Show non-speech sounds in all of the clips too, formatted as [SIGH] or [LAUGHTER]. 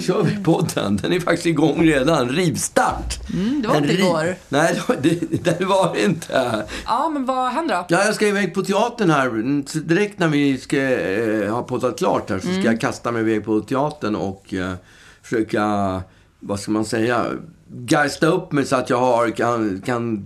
nu kör vi podden. Den är faktiskt igång redan. Rivstart! Mm, det var En inte riv- igår. Nej, det var, det, det var det inte. Ja, men vad händer då? Ja, jag ska iväg på teatern här. Så direkt när vi ska eh, ha poddat klart här så ska Mm. jag kasta mig iväg på teatern och eh, försöka, vad ska man säga, geista upp mig så att jag har, kan, kan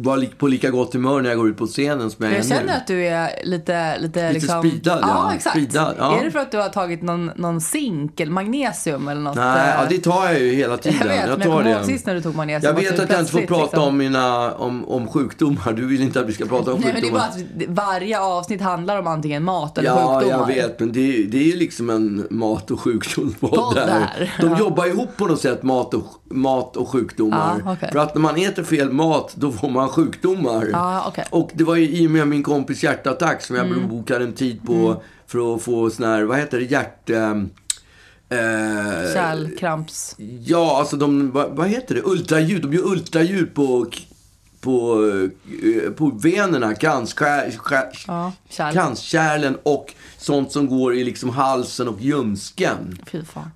vara på lika gott humör när jag går ut på scenen som jag, Jag är känner nu. att du är lite... Lite, liksom... speedad, ja. Ja, exakt. Speedad, ja. Är det för att du har tagit någon, någon zink eller magnesium eller något? Nej, eh, ja, det tar jag ju hela tiden. Jag vet, men jag kommer ihåg sist när du tog magnesium. Jag vet att jag inte får prata liksom- om, mina, om, om sjukdomar. Du vill inte att vi ska prata om Nej, men det är sjukdomar. bara att varje avsnitt handlar om antingen mat eller Ja, sjukdomar. jag vet. Men det är, det är ju liksom en mat och sjukdomspodd där, De ja. jobbar ihop på något sätt, mat och, mat och sjukdomar. Ja, okej. För att när man äter fel mat, då får man sjukdomar. Ja, okej. Och det var ju i och med min kompis hjärtattack som jag Mm. bokade en tid på för att få sån här, vad heter det, hjärt... ehm, Eh, Kärlkramps... Ja, alltså de, vad, vad heter det? Ultraljud. De gör ultraljud på, på, eh, på venerna, kranskär, skär, Ja, kärl. kranskärlen och sånt som går i liksom halsen och ljumsken.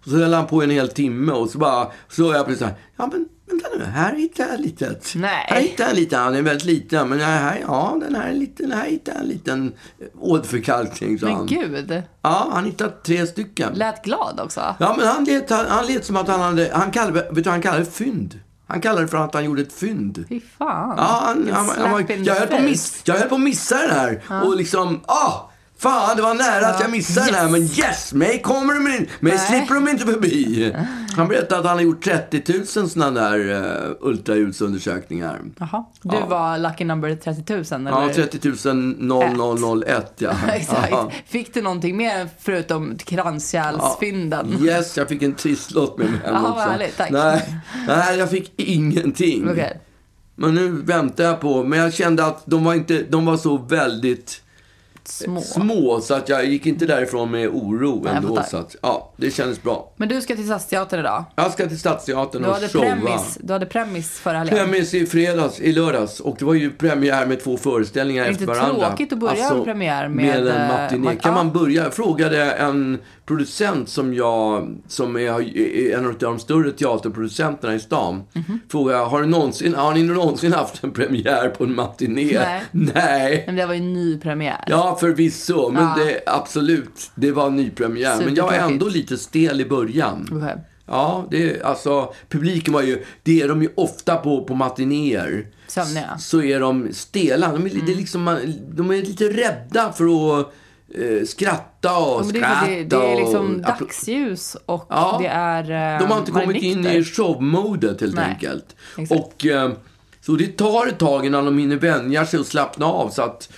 Så höll han på en hel timme och så bara, så jag precis så här, ja men vänta nu, här hittar jag litet. Nej. Här hittar jag en liten, han är väldigt liten, men här, ja den här är liten, här hittar jag en liten åderförkalkning, sa Men han. gud. Ja, han hittade tre stycken. Lät glad också. Ja, men han lät, han, han lät som att han hade... Han kallade, vet du, vad han kallade det fynd. Han kallade det för att han gjorde ett fynd. Fy fan. Ja, han, han, han, in jag, höll på miss, jag höll på att missa den här. Och liksom, ah! Fan, det var nära att jag missade den här. Men yes, mig kommer de in, mig slipper de inte förbi. Han berättade att han har gjort 30 000 sådana där uh, ultraljudsundersökningar. Jaha. Du Ja. var lucky number 30 000 eller? Ja, 30 0001 ja. Exakt. Ja. Fick du någonting mer förutom kranskärlsfynden? Yes, jag fick en trisslott med mig hem Ja, vad också. härligt, tack. Nej, nej, jag fick ingenting. Okej. Men nu väntar jag på, men jag kände att de var, inte, de var så väldigt Små. små så att jag gick inte därifrån med oro Nej, ändå. Så att, ja, det kändes bra. Men du ska till Stadsteatern idag. Jag ska till Stadsteatern Du och hade, showa. premis, du hade premis förra helgen. Premis i fredags, i lördags. Och det var ju premiär med två föreställningar Är det efter inte varandra. tråkigt att börja en premiär med, med en eh, matiné? Kan man börja? Jag frågade en producent som jag, som är, är en av de större teaterproducenterna i stan. Mhm. Frågade jag, har, du någonsin, har ni någonsin haft en premiär på en matiné? Nej. Nej. Men det var ju en ny premiär. Ja, förvisso. Men Ja. det, absolut, det var en ny premiär. Men jag var ändå lite stel i början. Okej. Ja, det, alltså, publiken var ju, det är de ju ofta på, på matinéer. Sömniga. Så är de stela. De är, Mm. liksom, de är lite rädda för att eh, skratta och Ja, skratta. det, det är liksom och, dagsljus och Ja. det är eh, de har inte kommit in i showmodet helt Nej, enkelt. exakt. Och, eh, så det tar ett tag innan de hinner vänja sig och slappna av. Så att,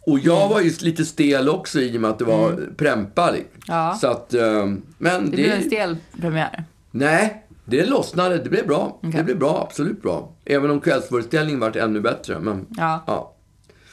och jag Mm. var ju lite stel också i och med att det var prempa. Ja. Så att, eh, men Det det, blev en stel premiär. Nej, det lossnade. Det blev bra. Okej. Det blev bra, absolut bra. Även om kvällsföreställningen vart ännu bättre. Men Ja. ja.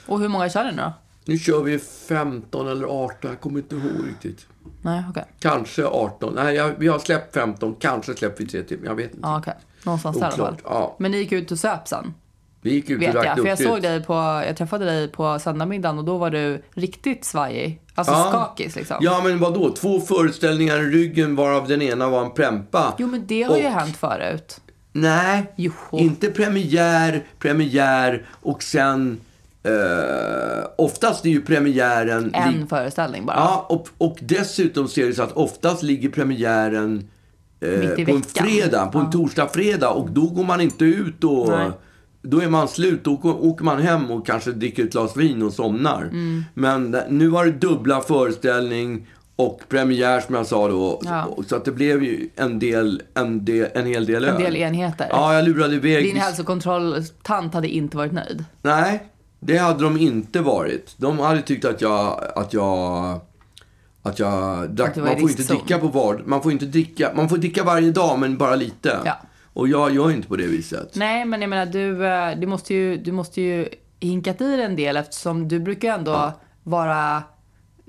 Och hur många kör ni då? Nu kör vi 15 eller 18, jag kommer inte ihåg riktigt. Nej, okej. Kanske 18. Nej, jag, vi har släppt 15, kanske släpper vi 3 till. Jag vet inte. Ja, okej. Någonstans där i alla fall. Ja. Men ni gick ut och söp sen? Vi gick ut och Vet drack jag. För jag såg dig på, jag träffade dig på söndagmiddagen och då var du riktigt svajig. Alltså Ja. skakis liksom. Ja, men vad då? Två föreställningar i ryggen varav den ena var en prempa. Jo, men det har ju Och- hänt förut. Nej, Jo. inte premiär, premiär och sen... Eh, oftast är ju premiären... En föreställning bara. Ja, och, och dessutom ser det så att oftast ligger premiären eh, på en fredag, på en Ja. torsdag, fredag och då går man inte ut och Nej. då är man slut. Då åker- man hem och kanske dricker ett glas vin och somnar. Mm. Men nu var det dubbla föreställning och premiär som jag sa då. Ja. Så att det blev ju en, del, en, del, en hel del En öl. del enheter. Ja, jag lurade iväg. Din hälsokontrolltant hade inte varit nöjd. Nej, det hade de inte varit. De hade tyckt att jag... Att jag att jag drack, Att man får inte dricka på var, man får inte dricka, man får dricka varje dag men bara lite. Ja. Och jag gör inte på det viset. Nej, men jag menar du, eh, du måste ju, du måste ju hinkat i en del eftersom du brukar ändå vara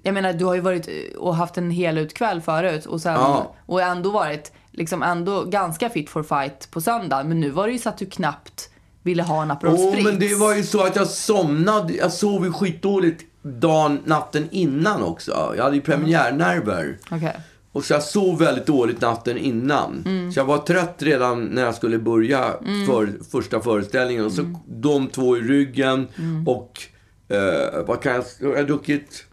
jag menar, du har ju varit eh, och haft en hel utkväll förut och sen Ja. och ändå varit liksom ändå ganska fit for fight på söndag. Men nu var det ju så att du knappt ville ha en Aperol Spritz. men det var ju så att jag somnade, jag sov ju skitdåligt dagen, natten innan också. Jag hade ju premiärnerver. Okej. Och så jag sov väldigt dåligt natten innan. Så jag var trött redan när jag skulle börja för, första föreställningen. Och så de två i ryggen och eh, vad kan jag... Jag har druckit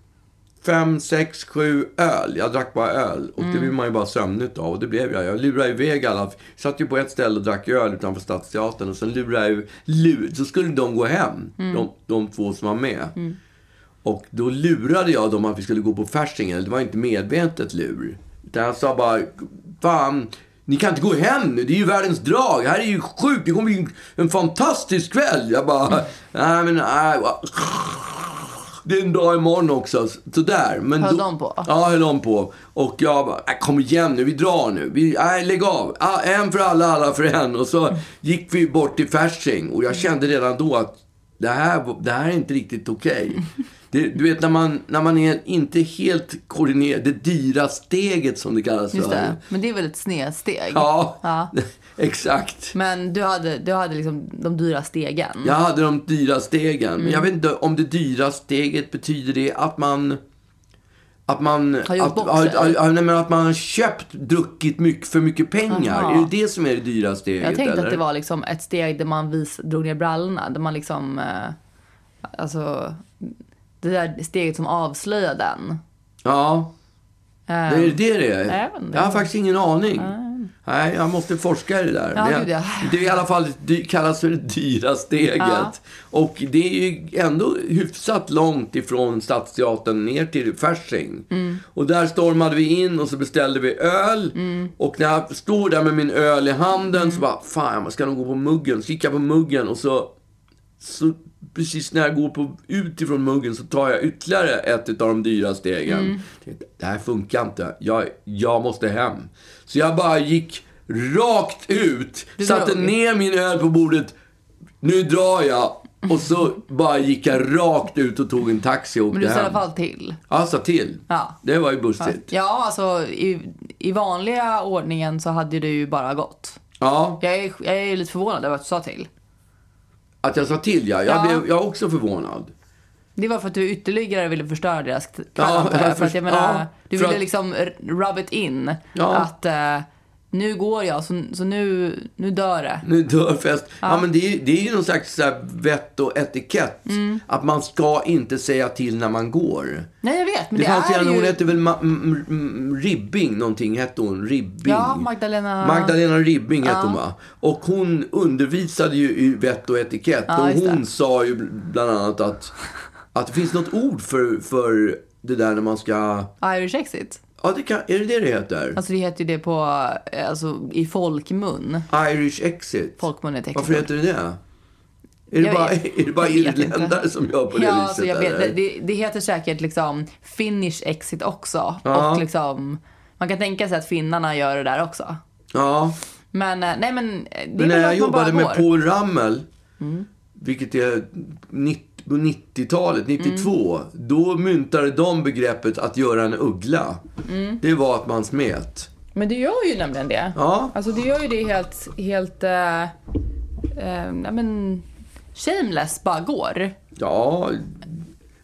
fem, sex, sju öl. Jag drack bara öl. Och det blir man ju bara sömnig av. Och det blev jag. Jag lurade iväg alla. Satt ju på ett ställe och drack öl utanför Stadsteatern. Och sen lurade jag lur, Så skulle de gå hem. De, de två som var med. Och då lurade jag dem att vi skulle gå på Faschingen. Det var inte medvetet lur. Utan jag sa bara, fan, ni kan inte gå hem nu. Det är ju världens drag. Det här är ju sjukt. Det kommer bli en fantastisk kväll. Jag bara, nej men, nej. Va." Det är en dag imorgon också. Sådär. Men Höll då, de på? Ja, höll de på. Och jag bara, äh, kom igen nu, vi drar nu. Vi, nej, lägg av. Ah, en för alla, alla för en. Och så gick vi bort till Fasching. Och jag kände redan då att det här, det här är inte riktigt okej. Det, du vet när man, när man är inte helt koordinerad, det dyra steget som det kallas Just det. Men det är väl ett snedsteg? Ja, Ja. [LAUGHS] exakt. Men du hade, du hade liksom de dyra stegen? Jag hade de dyra stegen. Men jag Mm. vet inte om det dyra steget betyder det att man... Att man, Har att, bort att, att, nej, men att man har köpt, druckit mycket, för mycket pengar. Aha. Är det det som är det dyra steget? Jag tänkte eller? att det var liksom ett steg där man vis, drog ner brallorna. Där man liksom... Eh, alltså... Det där steget som avslöjar den. Ja, Eh, det är det det är? jag. Jag har faktiskt ingen aning. Nej, jag måste forska i det där. Ja, det, ja. det är i alla fall det kallas för det dyra steget. Ja. Och det är ju ändå hyfsat långt ifrån Stadsteatern ner till Fasching. Mm. Och där stormade vi in och så beställde vi öl. Mm. Och när jag stod där med min öl i handen så bara, fan jag ska nog gå på muggen. Så gick jag på muggen och så, så precis när jag går på, ut ifrån muggen så tar jag ytterligare ett av de dyra stegen. Mm. Det här funkar inte. Jag, jag måste hem. Så jag bara gick rakt ut, satte ner min öl på bordet. Nu drar jag. Och så bara gick jag rakt ut och tog en taxi och åkte Men du sa i alla fall till. Ja, sa till. Ja. Det var ju bussigt. Ja, alltså i, i vanliga ordningen så hade du ju bara gått. Ja, Jag är, jag är lite förvånad över att du sa till. att jag sa till ja. Jag, Ja. blev, jag är också förvånad. Det var för att du ytterligare ville förstöra deras kväll, Ja, jag. För att jag menar, ja, du ville att- liksom rub it in. Ja. Att eh, nu går jag, så, så nu, nu dör det. Nu dör fest. Ja, men det är, det är ju någon slags så vett och etikett. Mm. Att man ska inte säga till när man går. Nej, jag vet, men Det, det, fanns är ju... hon hette väl Ma- M- M- Ribbing någonting, hette hon. Ribbing. Ja, Magdalena... Magdalena Ribbing hette hon va? Och hon undervisade ju i vett och etikett. Ja, och just det. hon sa ju bland annat att, att det finns något ord för, för det där när man ska... Irish exit. Ja, det kan, är det det det heter? Alltså det heter ju det på, eh, alltså i folkmun. Irish exit. Folkmun är ett Varför heter det det? Är det Jag bara, vet- är det bara irländare som gör på det ja, viset? alltså jag vet, det, det, heter säkert liksom finish exit också. Ja. Och liksom, man kan tänka sig att finnarna gör det där också. Ja, Men eh, nej men, eh, det men när jag jobbade med. Mm. Paul Ramel, vilket är 90 på 90-talet, 92, Mm. då myntade de begreppet att göra en uggla. Mm. Det var att man smet. Men du gör ju nämligen det. Ja. Alltså du gör ju det helt, helt, eh, ja men, shameless bara går. Ja,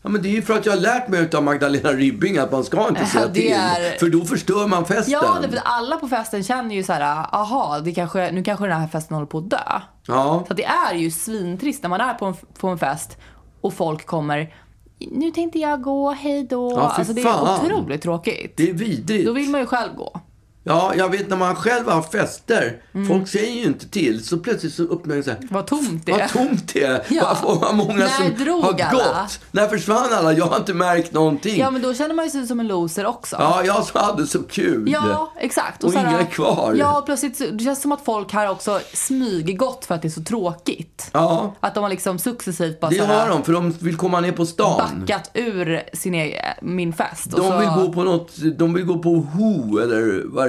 ja, men det är ju för att jag har lärt mig av Magdalena Ribbing att man ska inte säga det till. är- För då förstör man festen. Ja, det, för alla på festen känner ju så här, aha, det kanske, nu kanske den här festen håller på att dö. Ja. Så det är ju svintrist när man är på en, på en fest och folk kommer, nu tänkte jag gå, hej då. Ja, alltså det är otroligt tråkigt. Det är vidrigt. Då vill man ju själv gå. Ja, jag vet när man själv har fester. Mm. Folk säger ju inte till. Så plötsligt så så här. Vad tomt det är. Vad tomt det är. Ja. Vad, många När som drog har alla? gått. När försvann alla? Jag har inte märkt någonting. Ja, men då känner man ju sig som en loser också. Ja, jag som hade så kul. Ja, exakt. Och här- inga är kvar. Ja, plötsligt så, det känns som att folk här också smyggått för att det är så tråkigt. Ja, Att de har liksom successivt bara det har de. För de vill komma ner på stan. backat ur sin egen, min fest. och De så, vill gå på något, de vill gå på Who, eller vad det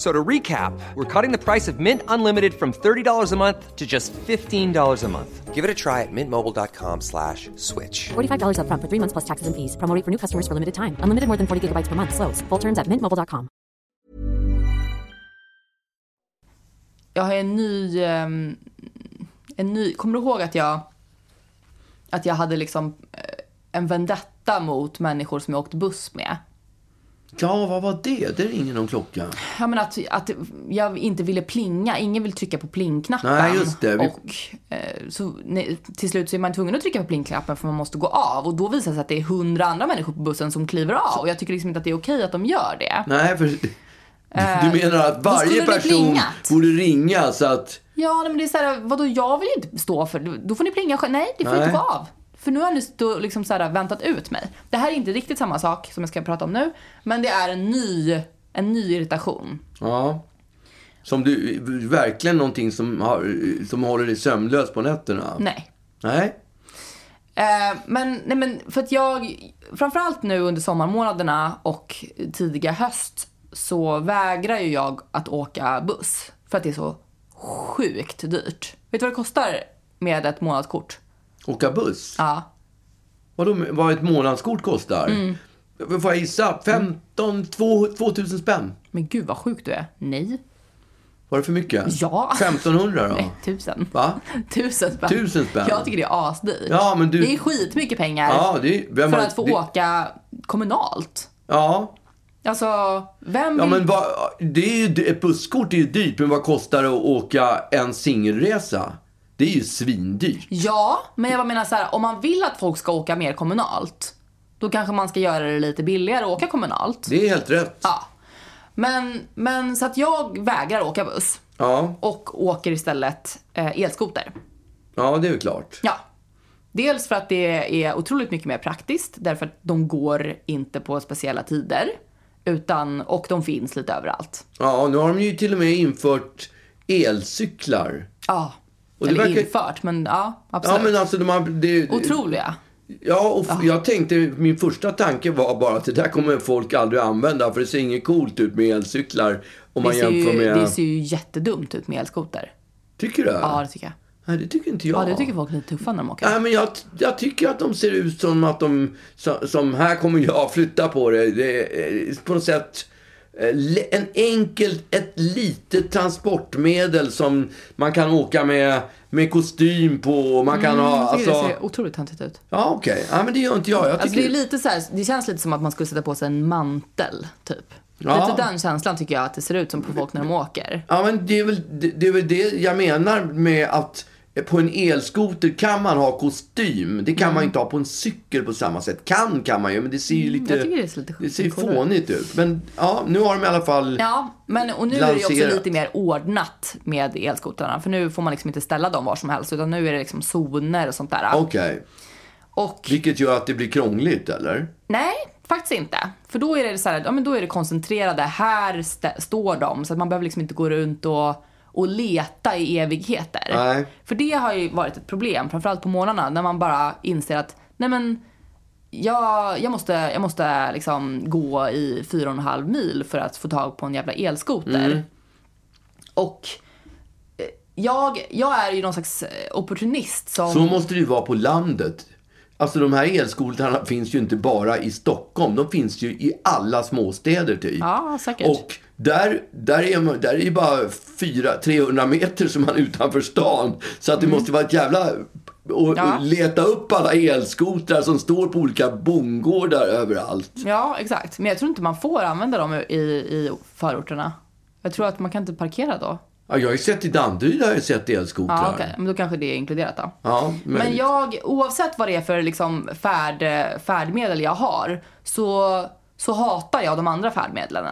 So to recap, we're cutting the price of Mint Unlimited from $30 a month to just $15 a month. Give it a try at mintmobile.com slash switch. $45 upfront for three months plus taxes and fees. Promo for new customers for limited time. Unlimited more than 40 gigabytes per month. Slows. Full terms at mintmobile.com. Jag har en ny, ehm, en ny... Kommer du ihåg att jag, att jag hade liksom eh, en vendetta mot människor som jag åkte buss med? Ja, vad var det? Det ringer någon klocka. Ja, men att, att jag inte ville plinga. Ingen vill trycka på plingknappen. Nej, just det. Vi- Och eh, så, nej, till slut så är man tvungen att trycka på plingknappen för man måste gå av. Och då visar det sig att det är hundra andra människor på bussen som kliver av. Och jag tycker liksom inte att det är okej att de gör det. Nej, för du menar att varje person borde ringa så att... Ja, men det är så här, vadå, jag vill inte stå för Då får ni plinga själv. Nej, det får Nej. inte gå av. För nu har ni stå, liksom så här, väntat ut mig. Det här är inte riktigt samma sak som jag ska prata om nu. Men det är en ny, en ny irritation. Ja. Som du, verkligen någonting som, har, som håller dig sömnlös på nätterna? Nej. Nej? Eh, men, nej men för att jag, framförallt nu under sommarmånaderna och tidiga höst så vägrar ju jag att åka buss. För att det är så sjukt dyrt. Vet du vad det kostar med ett månadskort? Åka buss? Ja. Vadå, vad ett månadskort kostar? Mm. Får jag gissa? 15, 2, 2000 spänn? Men gud vad sjuk du är. Nej. Var det för mycket? Ja. 1500 då? Nej, tusen. Va? [LAUGHS] Tusen spänn. Tusen spänn. Jag tycker det är asdyrt. Ja, men du- Det är skitmycket pengar Ja, det, vem för att få det, åka kommunalt. Ja, Alltså, vem ja vill... men vad, det är ju, ett busskort är ju dyrt, men vad kostar det att åka en singelresa? Det är ju svindyrt. Ja, men jag menar så här, om man vill att folk ska åka mer kommunalt, då kanske man ska göra det lite billigare att åka kommunalt. Det är helt rätt. Ja. Men, men så att jag vägrar åka buss Ja, och åker istället eh, elskoter. ja det är väl klart. Ja. Dels för att det är otroligt mycket mer praktiskt, därför att de går inte på speciella tider. Utan, och de finns lite överallt. Ja, nu har de ju till och med infört elcyklar. Ja. Och det Eller verkar- infört, men ja, absolut. Ja, men alltså de har... Det, Otroliga. Ja, och f- jag tänkte, min första tanke var bara att det där kommer folk aldrig använda, för det ser inget coolt ut med elcyklar om man jämför ju, med... det ser ju jättedumt ut med elskoter. Tycker du? Ja, det tycker jag. Nej, det tycker inte jag. Ja, det tycker folk är lite tuffa när de åker. Nej, men jag, jag tycker att de ser ut som att de, som, som här kommer jag flytta på det. Det på något sätt en enkel, ett litet transportmedel som man kan åka med, med kostym på. Man kan ha, Jag tycker alltså... det ser otroligt töntigt ut. Ja, okej. Ja, men det gör inte jag. Jag Alltså tycker... det är lite så här, det känns lite som att man skulle sätta på sig en mantel, typ. Ja. Lite den känslan tycker jag att det ser ut som på folk när de åker. Ja, men det är, väl, det, det är väl det jag menar med att på en elskoter kan man ha kostym. Det kan Mm. man inte ha på en cykel på samma sätt. Kan kan man ju, men det ser ju lite... jag tycker det ser lite det ser ju fånigt ut. Men ja, nu har de i alla fall... Ja, men och nu är det ju också Lanserat. lite mer ordnat med elskotrarna. För nu får man liksom inte ställa dem var som helst, utan nu är det liksom zoner och sånt där. Okej. Och Vilket gör att det blir krångligt, eller? nej, faktiskt inte. För då är det så här, ja men då är det koncentrerade, här st- står de. Så att man behöver liksom inte gå runt och, och leta i evigheter. Nej. För det har ju varit ett problem, framförallt på morgnarna, när man bara inser att, nej men, jag, jag måste, jag måste liksom gå i fyra och en halv mil för att få tag på en jävla elskoter. Mm. Och eh, jag, jag är ju någon slags eh, opportunist som... Så måste det ju vara på landet. Alltså de här elskotrarna finns ju inte bara i Stockholm. De finns ju i alla småstäder typ. Ja, säkert. Och där, där, är, man, där är ju bara 400-300 meter som man är utanför stan. Så att det måste vara ett jävla... Och Mm. Ja. leta upp alla elskotrar som står på olika bondgårdar överallt. Ja, exakt. Men jag tror inte man får använda dem i, i förorterna. Jag tror att man kan inte parkera då. Ja, jag har ju sett i Danderyd har jag sett elskotrar. Ja, okej. Men då kanske det är inkluderat då. Ja, Men jag, oavsett vad det är för liksom färd, färdmedel jag har, så, så hatar jag de andra färdmedlen.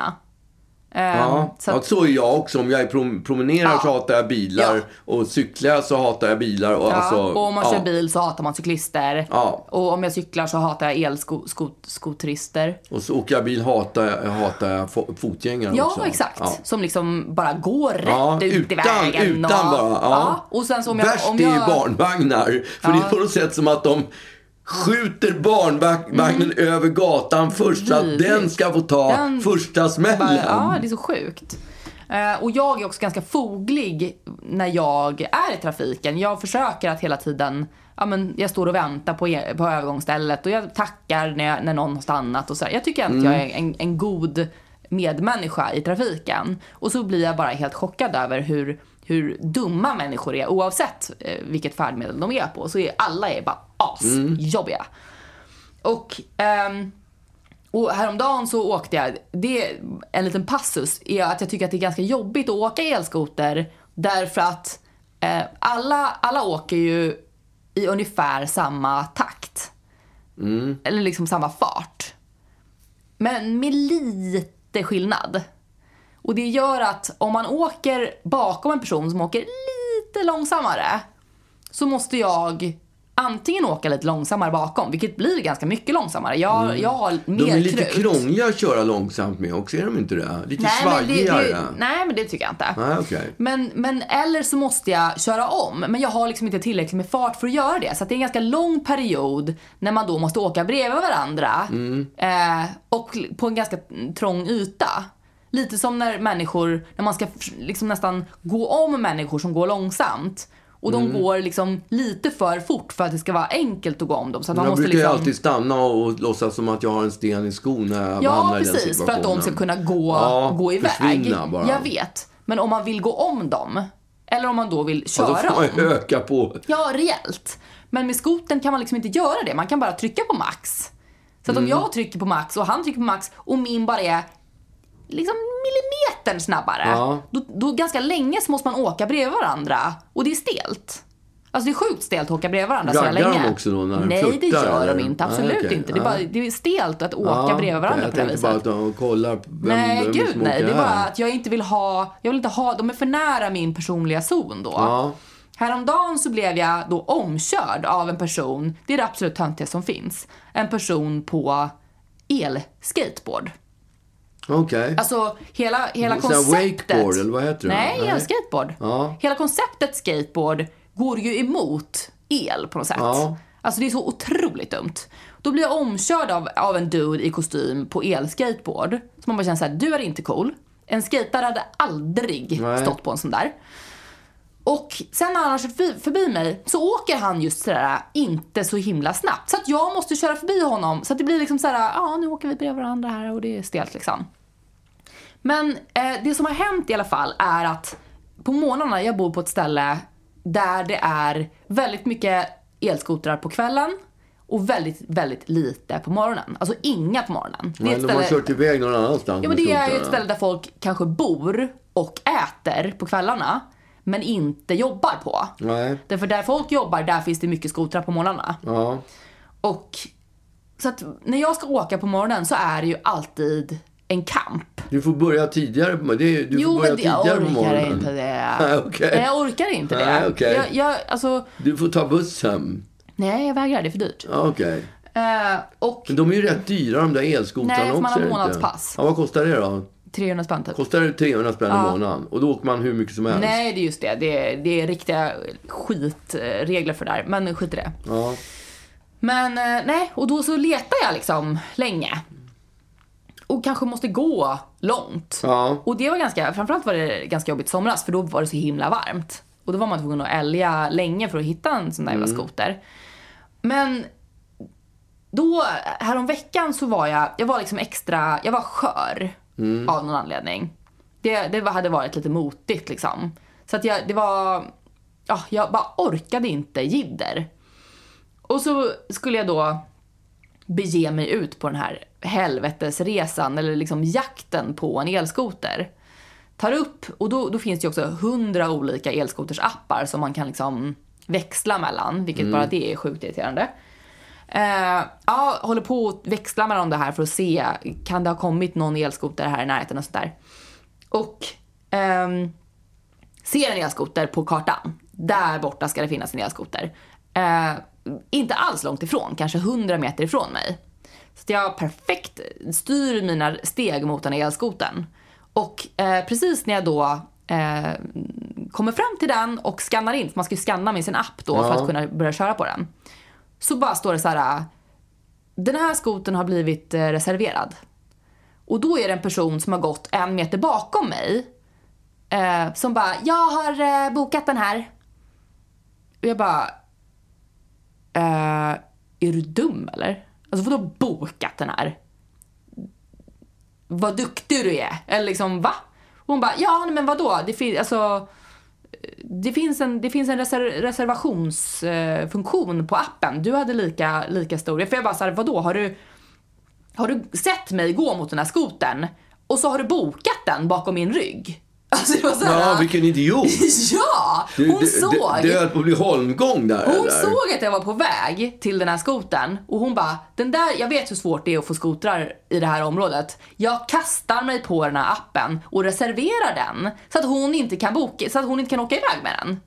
Ehm, Ja, så så, att, ja, så är jag också. Om jag är prom promenerar Ja. så hatar jag bilar. Ja. Och cyklar så hatar jag bilar. Och, alltså, och om man kör bil så hatar man cyklister. Ja. Och om jag cyklar så hatar jag elskoterister. Och så åker jag bil hatar jag, hatar jag fo- fotgängare Ja, också. exakt. Som liksom bara går rätt ut utan, i vägen. utan och, bara. Ja. Och sen så om jag... Värst om är jag, ju barnvagnar. För det är på något sätt som att de skjuter barnvagnen över gatan först så att Mm. Den ska få ta Den- första smällen. Ja, det är så sjukt. Eh, och jag är också ganska foglig när jag är i trafiken. Jag försöker att hela tiden, ja men jag står och väntar på, e- på övergångsstället och jag tackar när, jag, när någon har stannat och så. Jag tycker att jag är en, en god medmänniska i trafiken. Och så blir jag bara helt chockad över hur, hur dumma människor är oavsett eh, vilket färdmedel de är på. Så är alla är bara asjobbiga. Och um, och häromdagen så åkte jag, det, en liten passus är att jag tycker att det är ganska jobbigt att åka elskoter därför att eh, alla, alla åker ju i ungefär samma takt. Eller liksom samma fart. Men med lite skillnad. Och det gör att om man åker bakom en person som åker lite långsammare så måste jag antingen åka lite långsammare bakom, vilket blir ganska mycket långsammare. Jag, jag har mer De är lite krut. krångliga att köra långsamt med också, är de inte det? Lite Nej men det, svajigare. det, nej, men det tycker jag inte. Nej, okej. Men, men eller så måste jag köra om. Men jag har liksom inte tillräckligt med fart för att göra det. Så att det är en ganska lång period när man då måste åka bredvid varandra. Eh, och på en ganska trång yta. Lite som när människor, när man ska liksom nästan gå om människor som går långsamt. Och de går liksom lite för fort för att det ska vara enkelt att gå om dem. Så man Jag måste brukar liksom... alltid stanna och låtsas som att jag har en sten i skon när jag Ja, hamnar i den precis. För situationen. att de ska kunna gå, Ja, gå iväg. bara. Jag vet. Men om man vill gå om dem, eller om man då vill Ja, köra då får man öka på. Ja, rejält. Men med skoten kan man liksom inte göra det. Man kan bara trycka på max. Så att Mm. om jag trycker på max och han trycker på max och min bara är liksom millimetern snabbare. Ja. Då, då ganska länge så måste man åka bredvid varandra. Och det är stelt. Alltså det är sjukt stelt att åka bredvid varandra så Raggar länge. de också då när de Nej, det flörtar, gör de eller? inte. Nej, Absolut okej. inte. Det är, bara, det är stelt att åka Ja, bredvid varandra jag på det tänkte viset. bara att de kollar vem, Nej, vem gud nej. Det är bara att jag inte vill ha, jag vill inte ha, de är för nära min personliga zon då. Ja. Häromdagen så blev jag då omkörd av en person, det är det absolut töntigaste som finns, en person på elskateboard. Okej. Alltså hela, hela här konceptet... wakeboard, eller vad heter det? Nej, Nej. elskateboard. Ja. Hela konceptet skateboard går ju emot el på något sätt. Ja. Alltså det är så otroligt dumt. Då blir jag omkörd av, av en dude i kostym på elskateboard. Så man bara känner såhär, du är inte cool. En skatare hade aldrig Nej. stått på en sån där. Och sen när han har kört förbi, förbi mig så åker han just sådär inte så himla snabbt. Så att jag måste köra förbi honom. Så att det blir liksom såhär, ja nu åker vi bredvid varandra här och det är stelt liksom. Men eh, det som har hänt i alla fall är att på morgnarna, jag bor på ett ställe där det är väldigt mycket elskotrar på kvällen och väldigt, väldigt lite på morgonen. Alltså inga på morgonen. Det är Nej, de har kört iväg någon annanstans Ja, men det är ett ställe där folk kanske bor och äter på kvällarna, men inte jobbar på. Nej. Därför där folk jobbar, där finns det mycket skotrar på morgnarna. Ja. Och så att när jag ska åka på morgonen så är det ju alltid en kamp. Du får börja tidigare på det, Du får Jo, börja men jag tidigare på orkar morgonen. inte det. [LAUGHS] Nej, okej. Nej, jag orkar inte det. Nej, okej. jag, jag, alltså, Du får ta bussen. nej, jag vägrar. Det är för dyrt. Ja, Okej. Eh, och Men de är ju rätt dyra de där elskotrarna Nej, för också. man har månadspass. Ja, vad kostar det då? 300 spänn typ. Kostar det 300 spänn i månaden? Och då åker man hur mycket som helst? Nej, det är just det. Det är, det är riktiga skitregler för det där. Men skit i det. Ja. Men eh, nej, och då så letar jag liksom länge. Och kanske måste gå långt. Ja. Och det var ganska, framförallt var det ganska jobbigt somras för då var det så himla varmt. Och då var man tvungen att älga länge för att hitta en sån där jävla skoter. Men då, häromveckan så var jag, jag var liksom extra, jag var skör av någon anledning. Det, det hade varit lite motigt liksom. Så att jag, det var, ja, jag bara orkade inte jidder. Och så skulle jag då bege mig ut på den här helvetesresan, eller liksom jakten på en elskoter. tar upp, och då, då finns det ju också hundra olika elskotersappar som man kan liksom växla mellan, vilket bara det är sjukt irriterande. Eh, ja, håller på att växla mellan det här för att se, kan det ha kommit någon elskoter här i närheten och sånt där. Och ehm, ser en elskoter på kartan. Där borta ska det finnas en elskoter. Eh, inte alls långt ifrån, kanske 100 meter ifrån mig. Så att jag perfekt styr mina steg mot den här elskotern. Och eh, precis när jag då eh, kommer fram till den och skannar in, för man ska ju skanna med sin app då för att kunna börja köra på den. Så bara står det så här, den här skotern har blivit eh, reserverad. Och då är det en person som har gått en meter bakom mig eh, som bara, jag har eh, bokat den här. Och jag bara, eh, är du dum eller? Alltså vadå bokat den här? Vad duktig du är. Eller liksom, va? Och hon bara, ja nej, men vadå? Det, fin- alltså, det finns en, det finns en reser- reservationsfunktion på appen. Du hade lika, lika stor. För jag bara såhär, vadå? Har du, har du sett mig gå mot den här skotern och så har du bokat den bakom min rygg? Alltså här, Ja, vilken idiot. [LAUGHS] Ja! Hon du, såg. Du, det höll på att bli holmgång där Hon eller? såg att jag var på väg till den här skotern och hon bara, den där, jag vet hur svårt det är att få skotrar i det här området. Jag kastar mig på den här appen och reserverar den så att hon inte kan boka, så att hon inte kan åka iväg med den.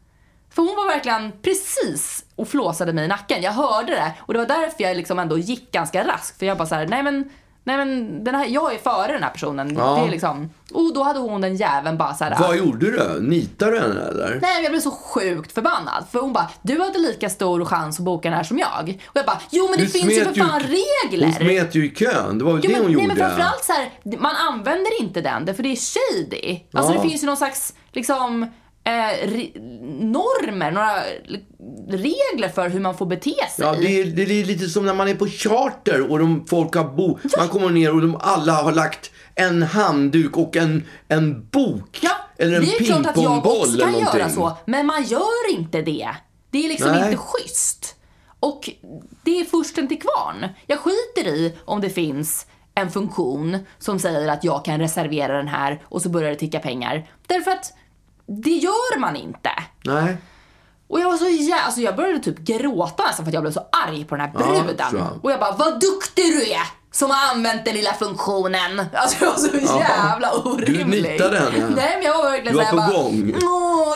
För hon var verkligen precis och flåsade mig i nacken. Jag hörde det och det var därför jag liksom ändå gick ganska raskt. För jag bara så här, nej men, nej men den här, jag är före den här personen. Ja. Det är liksom, och då hade hon den jäveln bara så här. Vad gjorde du? Nitade du henne eller? Nej, jag blev så sjukt förbannad. För hon bara, du hade lika stor chans att boka den här som jag. Och jag bara, jo men det Du finns ju för fan regler. Hon smet ju i kön. Det var väl Jo, det men, hon nej, gjorde. men framförallt så här, man använder inte den för det är shady. Alltså Ja. det finns ju någon slags, liksom, eh, normer, några regler för hur man får bete sig. Ja, det är, det är lite som när man är på charter och de, folk har bo... Man kommer ner och de alla har lagt en handduk och en, en bok. Ja, eller en det är klart att jag pingpongboll också eller kan någonting. göra så, men man gör inte det. Det är liksom Nej. inte schysst. Och det är försten till kvarn. Jag skiter i om det finns en funktion som säger att jag kan reservera den här och så börjar det ticka pengar. Därför att det gör man inte. Nej. Och jag var så jävla, alltså jag började typ gråta nästan för att jag blev så arg på den här Ja, bruden. jag. och jag bara, vad duktig du är som har använt den lilla funktionen. Alltså jag var så jävla orimlig. nitade henne. Nej men jag var verkligen Du var så här på bara, gång.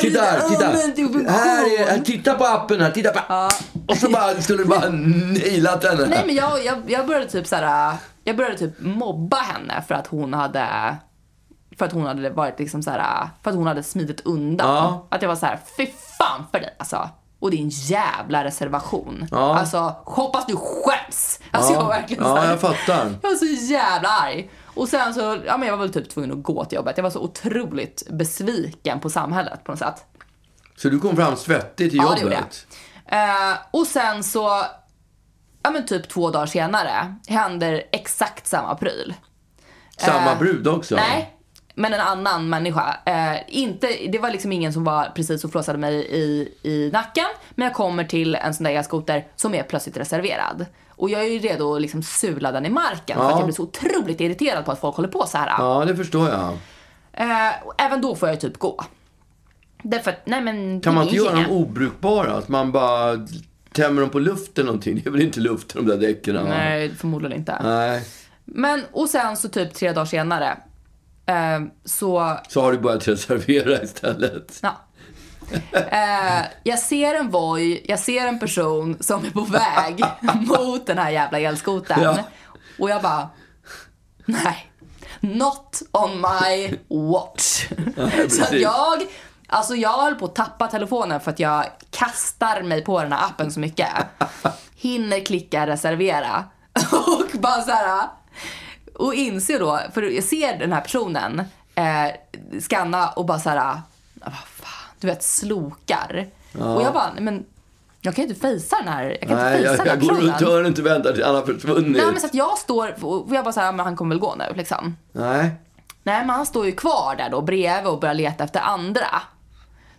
Titta du här, titta. använt din funktion." Här är, titta på appen här, titta på... Och så bara, skulle du bara nailat henne. Nej men jag, jag, jag började typ så här, jag började typ mobba henne för att hon hade för att hon hade varit liksom så här, för att hon hade smidit undan. Ja. Att jag var så här, fy fan för dig alltså. Och din jävla reservation. Ja. Alltså, hoppas du skäms. Alltså jag var verkligen så ja, här, jag fattar. jag var så jävla arg. Och sen så, ja men jag var väl typ tvungen att gå till jobbet. Jag var så otroligt besviken på samhället på något sätt. Så du kom fram svettig till Ja, jobbet? det gjorde jag. Eh, och sen så, ja men typ två dagar senare, händer exakt samma pryl. Samma Eh, brud också? Nej, men en annan människa. Eh, inte, det var liksom ingen som var precis och flåsade mig i, i nacken. Men jag kommer till en sån där elskoter som är plötsligt reserverad. Och jag är ju redo att liksom sula den i marken för Ja. att jag blir så otroligt irriterad på att folk håller på så här. Ja, det förstår jag. Eh, även då får jag typ gå. Därför att, nej men Kan man inte göra dem obrukbara? Att man bara tämmer dem på luften någonting? Det är väl inte luft de där däcken? Nej, förmodligen inte. Nej. Men, och sen så typ tre dagar senare så, Så har du börjat reservera istället. ja. Eh, jag ser en Voi, jag ser en person som är på väg [LAUGHS] mot den här jävla elskotern. Ja. Och jag bara, nej, not on my watch. [LAUGHS] så att jag, alltså jag höll på att tappa telefonen för att jag kastar mig på den här appen så mycket. [LAUGHS] Hinner klicka reservera och bara så här och inser då, för jag ser den här personen eh, skanna och bara så här, "Ah, vad fan, du vet slokar. Och jag bara, men jag kan ju inte fejsa den här, jag kan Nej, inte jag, fejsa den här jag går personen. runt hörnet och inte väntar tills han har försvunnit. Nej men så att jag står, och jag bara så här, men han kommer väl gå nu liksom. Nej. Nej men han står ju kvar där då bredvid och börjar leta efter andra.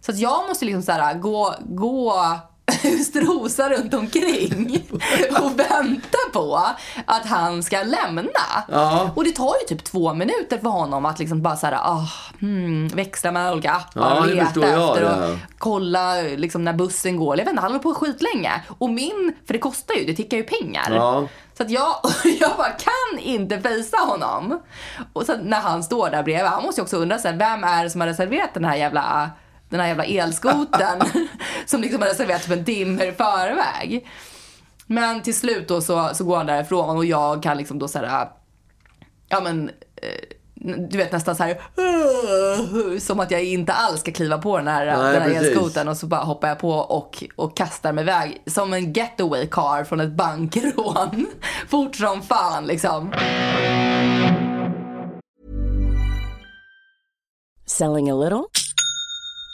Så att jag måste liksom så här gå, gå [LAUGHS] strosa runt omkring [LAUGHS] och vänta på att han ska lämna. Ja. Och det tar ju typ två minuter för honom att liksom bara såhär, ah, hmm, växla mellan olika appar Ja, och det leta jag, efter och kolla liksom när bussen går. Jag vet inte, han håller på skitlänge. Och min, för det kostar ju, det tickar ju pengar. Ja. Så att jag, [LAUGHS] jag bara kan inte fejsa honom. Och så när han står där bredvid, han måste ju också undra sen, vem är det som har reserverat den här jävla, den här jävla elskoten [LAUGHS] som liksom har reserverat typ en timme i förväg. Men till slut då så, så går han därifrån och jag kan liksom då såhär, ja men, eh, du vet nästan så här, "Åh", [LAUGHS] som att jag inte alls ska kliva på den här, Nej, den här elskoten och så bara hoppar jag på och, och kastar mig iväg som en getaway car från ett bankrån. [LAUGHS] Fort som fan liksom. Selling a little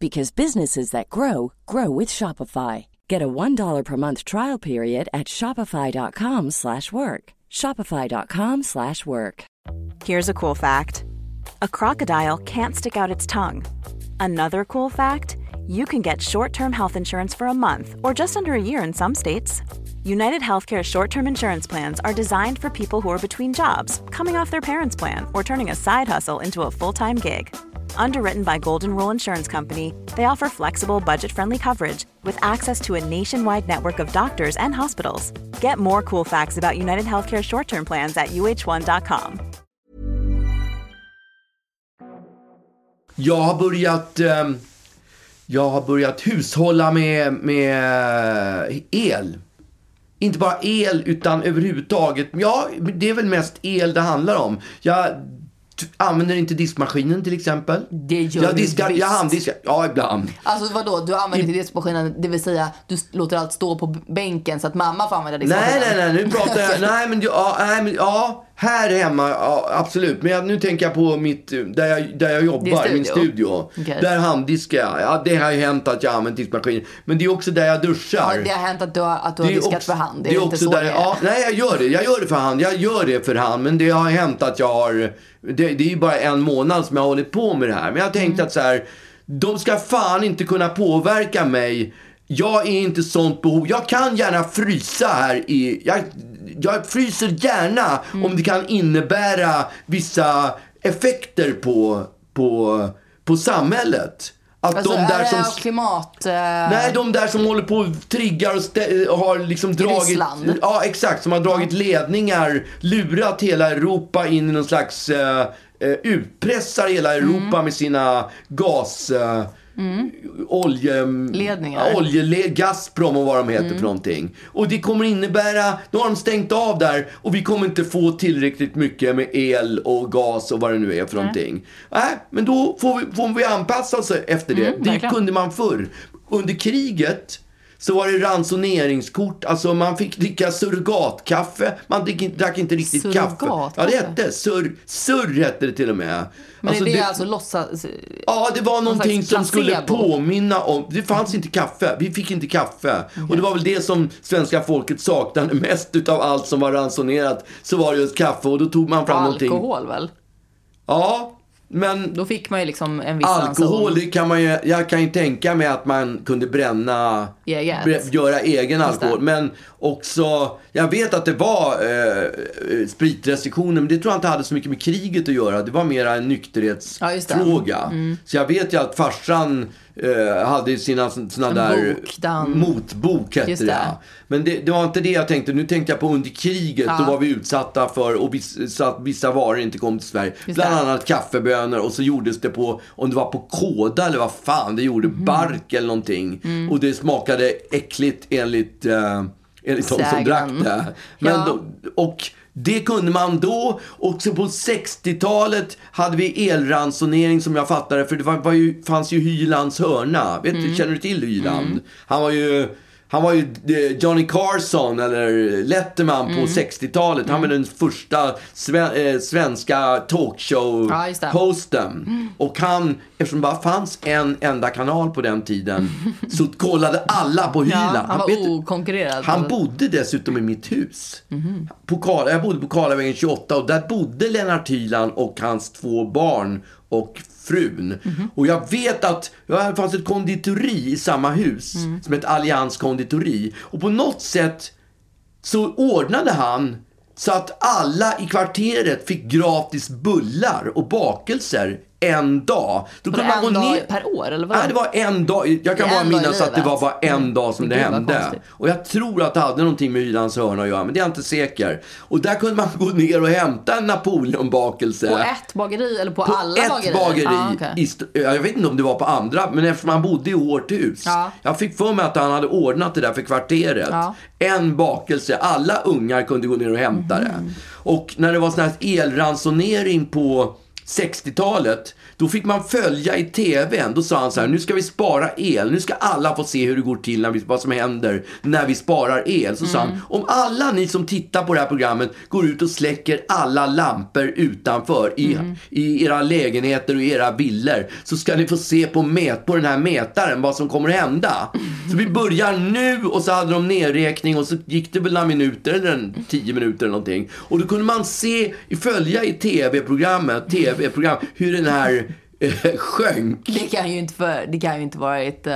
because businesses that grow grow with Shopify. Get a $1 per month trial period at shopify.com slash work. shopify.com slash work. Here's a cool fact a crocodile can't stick out its tongue. Another cool fact you can get short term health insurance for a month or just under a year in some states. United Healthcare short term insurance plans are designed for people who are between jobs, coming off their parents' plan, or turning a side hustle into a full time gig. Underwritten by Golden Rule Insurance Company, they offer flexible, budget friendly coverage with access to a nationwide network of doctors and hospitals. Get more cool facts about United Healthcare short term plans at uh1.com. Jag har börjat... um, jag har börjat hushålla med, med eh, el. Inte bara el, utan överhuvudtaget. Ja, det är väl mest el det handlar om. Jag använder inte diskmaskinen till exempel. Det gör jag du diskar, visst. Jag handdiskar, ja ibland. Alltså vadå, du använder inte diskmaskinen, det vill säga du låter allt stå på bänken så att mamma får använda diskmaskinen? Nej, nej, nej, nu pratar jag, [LAUGHS] nej men, ja, nej, men ja, här hemma, ja, absolut. Men jag, nu tänker jag på mitt, där jag, där jag jobbar, Din min studio. studio. Okej. Där handdiskar jag. Ja, det har ju hänt att jag har använt diskmaskin. Men det är också där jag duschar. Ja, det har hänt att du har, att du har är diskat också- för hand. Det det är, är inte så där, det är. ja, Nej, jag gör det. Jag gör det för hand. Jag gör det för hand. Men det har hänt att jag har... Det, det är ju bara en månad som jag har hållit på med det här. Men jag har tänkt Mm. att så här... De ska fan inte kunna påverka mig. Jag är inte sånt behov. Jag kan gärna frysa här i... Jag, jag fryser gärna Mm. om det kan innebära vissa effekter på, på, på samhället. Att Alltså, de är där som... klimat... eh, Nej, de där som håller på och triggar och stä- har liksom dragit... Ryssland? Ja, exakt. Som har dragit ledningar, lurat hela Europa in i någon slags... Eh, eh, utpressar hela Mm. Europa med sina gas... Eh, Olje... Ledningar. Mm. Gazprom och vad de heter för någonting. Och det kommer innebära... Nu har de stängt av där och vi kommer inte få tillräckligt mycket med el och gas och vad det nu är för någonting. Nej, men då får vi, får vi anpassa oss efter det. det Mm, verkligen. kunde man förr. Under kriget så var det ransoneringskort. Alltså man fick dricka surrogatkaffe. Man drick, drack inte riktigt kaffe. Ja, det hette. Surr, surr hette det till och med. Men Alltså, är det, alltså låtsas... Ja, det var någonting som skulle påminna om... Det fanns inte kaffe. Vi fick inte kaffe. Och det var väl det som svenska folket saknade mest utav allt som var ransonerat. Så var det just kaffe och då tog man fram någonting. Alkohol väl? Ja, men Då fick man ju liksom en viss alkohol, det kan man ju... Jag kan ju tänka mig att man kunde bränna... Eget. bre- Göra egen alkohol. Men också... Jag vet att det var eh, spritrestriktioner, men det tror jag inte hade så mycket med kriget att göra. Det var mera en Ja, just det. Mm. nykterhetsfråga. Så jag vet ju att farsan eh, hade sina såna En där... bok, den- Motbok hette Just det. Men det, det var inte det jag tänkte. Nu tänkte jag på under kriget. Ja. Då var vi utsatta för och så att vissa varor inte kom till Sverige. Just Bland det. annat kaffebönor och så gjordes det på, om det var på kåda eller vad fan det gjorde, Mhm. bark eller någonting. Mm. Och det smakade äckligt enligt, eh, enligt de som drack det. Men Ja. då, och det kunde man då. Också på 60-talet hade vi elransonering som jag fattade. För det var, var ju, fanns ju Hylands hörna. Vet Mm. känner du till Hyland? Han var ju... Han var ju Johnny Carson eller Letterman Mm. på 60-talet. Han var den första eh, svenska Ja, just det. Mm. talkshow-hosten. Och han, eftersom det bara fanns en enda kanal på den tiden, [LAUGHS] så kollade alla på Hyland. Ja, han var okonkurrerad. han bodde dessutom i mitt hus. Mhm. På Karl, jag bodde på Karlavägen 28 och där bodde Lennart Hyland och hans två barn och frun. Mhm. Och jag vet att det fanns ett konditori i samma hus Mm. som ett Allians konditori. Och på något sätt så ordnade han så att alla i kvarteret fick gratis bullar och bakelser en dag. Då Var det en dag per år, eller vad? Nej, det var en dag. Jag kan Det bara minnas att det var bara en dag som det vad hände. Och jag tror att det hade någonting med Hylands hörna att göra, men det är jag inte säker. Och där kunde man [LAUGHS] gå ner och hämta en Napoleonbakelse. På ett bageri eller på, På alla ett bagerier? bageri. Ah, st- jag vet inte om det var på andra, men eftersom han bodde i Hårthus. Ja. Jag fick för mig att han hade ordnat det där för kvarteret. Ja. En bakelse, alla ungar kunde gå ner och hämta Mhm. det. Och när det var sån här elransonering på 60-talet, då fick man följa i TVn. Då sa han så här, nu ska vi spara el. Nu ska alla få se hur det går till, när vi, vad som händer när vi sparar el. Så sa han, om alla ni som tittar på det här programmet går ut och släcker alla lampor utanför i, i era lägenheter och i era villor så ska ni få se på, mät, på den här mätaren vad som kommer att hända. Så vi börjar nu och så hade de nedräkning och så gick det väl några minuter eller en tio minuter eller någonting. Och då kunde man se, följa i tv-programmet, tv-program, hur den här [LAUGHS] sjönk. Det kan ju inte, för, det kan ju inte varit... eh,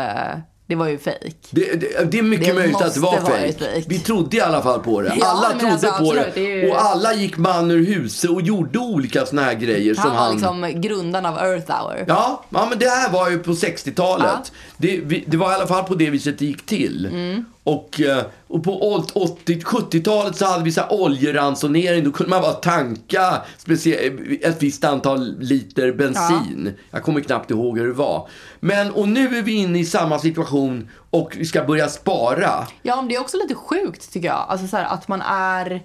det var ju fejk. Det, det, det är mycket Det möjligt att det var fejk. Vi trodde i alla fall på det. Ja, alla trodde alltså, på absolut, det. ju- Och alla gick man ur huset och gjorde olika såna här grejer som Han var han... liksom grundaren av Earth Hour. Ja, ja, men det här var ju på 60-talet. Ja. Det, vi, det var i alla fall på det viset det gick till. Mm. Och, eh, och på 80 70-talet så hade vi så här oljeransonering. Då kunde man bara tanka ett visst antal liter bensin. Jag kommer knappt ihåg hur det var. Men, och nu är vi inne i samma situation och vi ska börja spara. Ja, men det är också lite sjukt tycker jag. Alltså så här, att man är...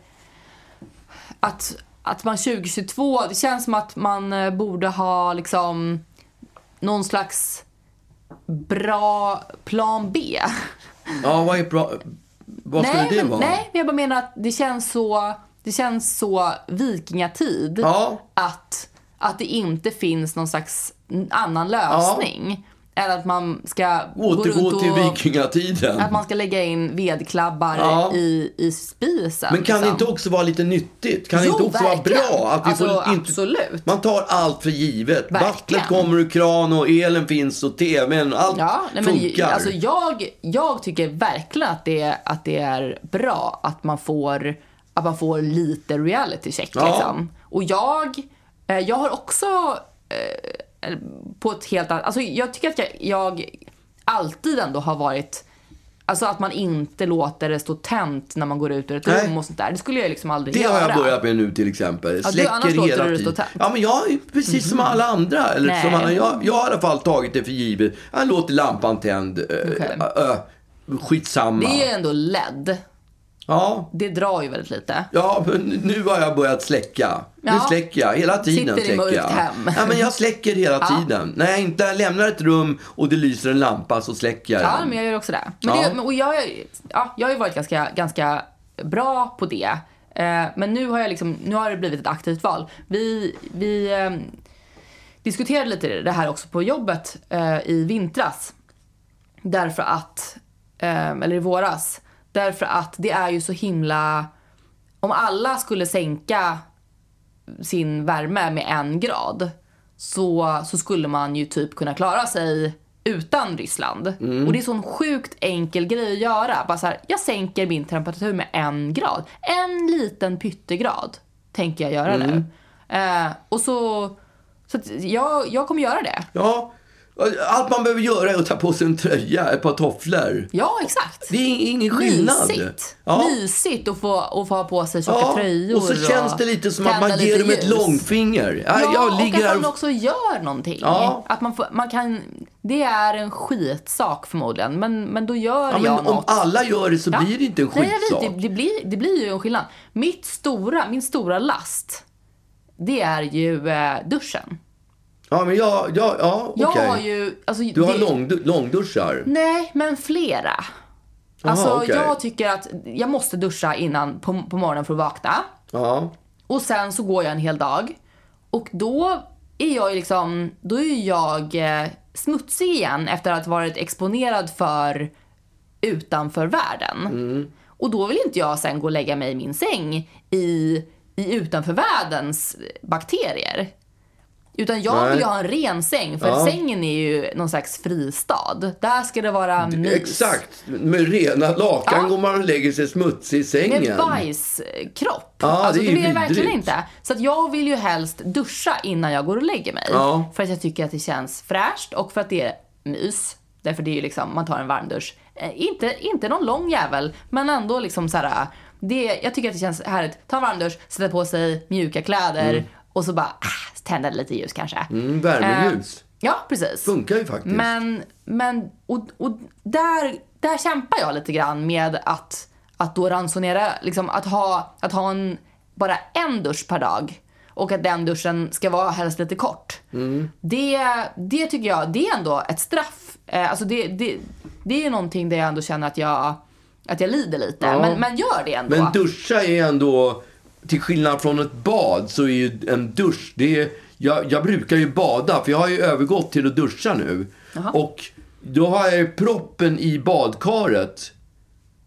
Att, att man 2022, det känns som att man eh, borde ha liksom någon slags bra plan B. Ja, vad är bra? Vad skulle nej, det men, vara? nej, men jag bara menar att det känns så, det känns så vikingatid Ja. att, att det inte finns någon slags annan lösning. Än att man ska gå Återgå och... till vikingatiden. Att man ska lägga in vedklabbar Ja. i, i spisen. Men kan det liksom. inte också vara lite nyttigt? Kan det Jo, inte också verkligen. vara bra? Att vi Alltså, får inte, absolut. Man tar allt för givet. Verkligen. Vattnet kommer ur kran och elen finns och tvn och allt Ja, nej, men, funkar. alltså, jag, jag tycker verkligen att det, att det är bra att man får, att man får lite reality check. Ja. Liksom. Och jag, eh, jag har också eh, på ett helt annat... Alltså, jag tycker att jag, jag alltid ändå har varit... Alltså att man inte låter det stå tänt när man går ut ur ett Nej. rum och sånt där. Det skulle jag liksom aldrig det göra. har jag börjat med nu till exempel. du, annars låter hela du det tiden. Ja, men jag är precis som alla andra. Eller Nej. som alla, jag, jag har i alla fall tagit det för givet. Jag låter lampan tänd. Eh, Okej. eh, skitsamma. Det är ju ändå LED. Ja, Det drar ju väldigt lite. Ja, men nu har jag börjat släcka. Nu Ja. släcker jag. Hela tiden Sitter släcker jag. hem. Ja, men jag släcker hela Ja. tiden. När jag inte lämnar ett rum och det lyser en lampa så släcker jag Ja, den. men jag gör också det. Men Ja. det och jag, ja, jag har ju varit ganska, ganska bra på det. Eh, men nu har, jag liksom, nu har det blivit ett aktivt val. Vi, vi eh, diskuterade lite det här också på jobbet eh, i vintras. Därför att, eh, eller i våras. Därför att det är ju så himla... Om alla skulle sänka sin värme med en grad så, så skulle man ju typ kunna klara sig utan Ryssland. Och det är en sån sjukt enkel grej att göra. Bara så här, jag sänker min temperatur med en grad. En liten pyttegrad tänker jag göra nu. Eh, och så... Så jag, jag kommer göra det. Ja, allt man behöver göra är att ta på sig en tröja, ett par tofflor. Ja, exakt. Det är ingen skillnad. Mysigt. Ja. Mysigt att få, att få ha på sig tjocka Ja, tröjor. och så känns det lite som att man ger dem ett långfinger. Ja, Ja, jag och ligger att här man och... också gör någonting. Ja. Att man, får, man kan, det är en skitsak förmodligen, men, men då gör Ja, men jag om något. alla gör det så blir det inte en Nej, jag skitsak. vet, det, det, blir, det blir ju en skillnad. Mitt stora, min stora last, det är ju eh, duschen. Ja, men jag, ja, ja okej. Jag har ju... Alltså, Du har det- lång, långduschar. Nej, men flera. Alltså okej. jag tycker att jag måste duscha innan på, på morgonen för att vakna. Ja. Och sen så går jag en hel dag. Och då är jag ju liksom, då är jag eh, smutsig igen efter att ha varit exponerad för utanför världen. Och då vill inte jag sen gå och lägga mig i min säng i, i utanför världens bakterier. Utan jag Nej. vill ju ha en ren säng, för Ja. sängen är ju någon slags fristad. Där ska det vara mys. Exakt. Med rena lakan Ja. går man och lägger sig smutsig i sängen. Med bajskropp. Ja, alltså, det det, är ju vill jag verkligen inte. Så att jag vill ju helst duscha innan jag går och lägger mig. Ja. För att jag tycker att det känns fräscht och för att det är mys. Därför det är ju liksom, man tar en varmdusch. Eh, inte, inte någon lång jävel, men ändå liksom så här. Det, jag tycker att det känns härligt. Ta en varmdusch, sätta på sig mjuka kläder och så bara ah, tända lite ljus kanske. Mm, värmeljus. Ja, precis. Funkar ju faktiskt. Men, men och, och där, där kämpar jag lite grann med att, att då ransonera, liksom att ha, att ha en, bara en dusch per dag. Och att den duschen ska vara helst lite kort. Mm. Det, det tycker jag, det är ändå ett straff. Eh, alltså det, det, det är någonting där jag ändå känner att jag, att jag lider lite. Ja. Men, men gör det ändå. Men duscha är ändå, till skillnad från ett bad, så är ju en dusch, det är, jag, jag brukar ju bada, för jag har ju övergått till att duscha nu. Och då har jag ju proppen i badkaret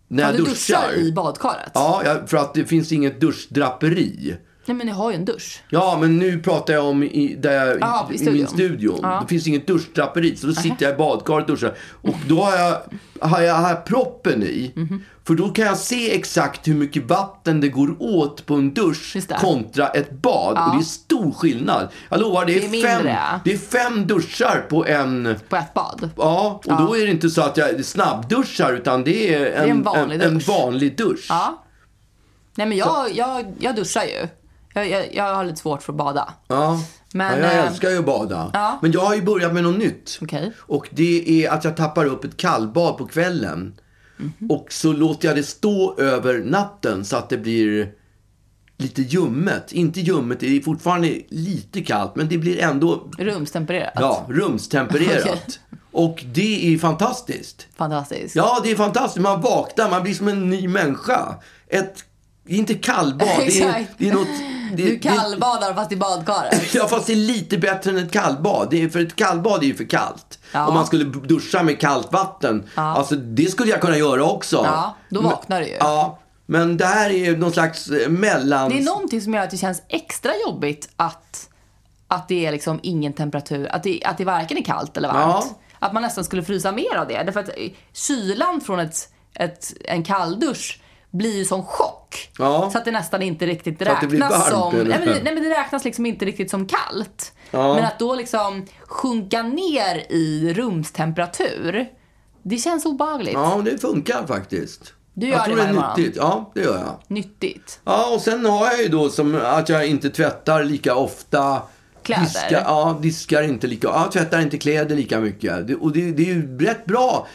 när Ja, jag du duschar. duschar i badkaret? Ja, jag, för att det finns inget duschdraperi. Nej men ni har ju en dusch. Ja, men nu pratar jag om i, där jag, Ja, i i, min studio. Ja. Det finns inget duschdraperi, så då sitter jag i badkaret och duschar. Och då har jag, har jag, jag proppen i. Mhm. För då kan jag se exakt hur mycket vatten det går åt på en dusch det. kontra ett bad. Och det är stor skillnad. Jag lovar, det är, Det är mindre, fem, ja. det är fem duschar på en... På ett bad. Ja, och då är det inte så att jag snabbduschar, utan det är en, en vanlig en, en dusch. vanlig dusch. Ja. Nej men jag, jag, jag duschar ju. Jag, jag, jag har lite svårt för att bada. Ja. Men, ja, jag eh, älskar ju att bada. ja. Men jag har ju börjat med något nytt. Okej. Och det är att jag tappar upp ett kallbad på kvällen. Mhm. Och så låter jag det stå över natten så att det blir lite ljummet. Inte ljummet, det är fortfarande lite kallt. Men det blir ändå Rumstempererat. ja, rumstempererat. [LAUGHS] Okej. Och det är fantastiskt. Fantastiskt. Ja, det är fantastiskt. Man vaknar, man blir som en ny människa. Ett, inte kallbad, det är, det är något... Det, du det- kallbadar fast i badkaret. [LAUGHS] Ja, fast det är lite bättre än ett kallbad. Det är, för ett kallbad är ju för kallt. Ja. Om man skulle duscha med kallt vatten. Alltså, det skulle jag kunna göra också. Ja, då vaknar du ju. Ja, men det här är någon slags eh, mellan... Det är någonting som gör att det känns extra jobbigt att, att det är liksom ingen temperatur. Att det, att det varken är kallt eller varmt. Ja. Att man nästan skulle frysa mer av det. Därför att eh, kylan från ett, ett, en kalldusch blir ju som chock. Ja. Så att det nästan inte riktigt räknas som... Nej men, det, nej men det räknas liksom inte riktigt som kallt. Ja. Men att då liksom sjunka ner i rumstemperatur. Det känns obehagligt. Ja, det funkar faktiskt. Du gör jag tror det det är nyttigt. Ja, det gör jag. Nyttigt. Ja, och sen har jag ju då som att jag inte tvättar lika ofta. Kläder? Diskar, ja, diskar inte lika Ja, tvättar inte kläder lika mycket. Det, och det, det är ju rätt bra.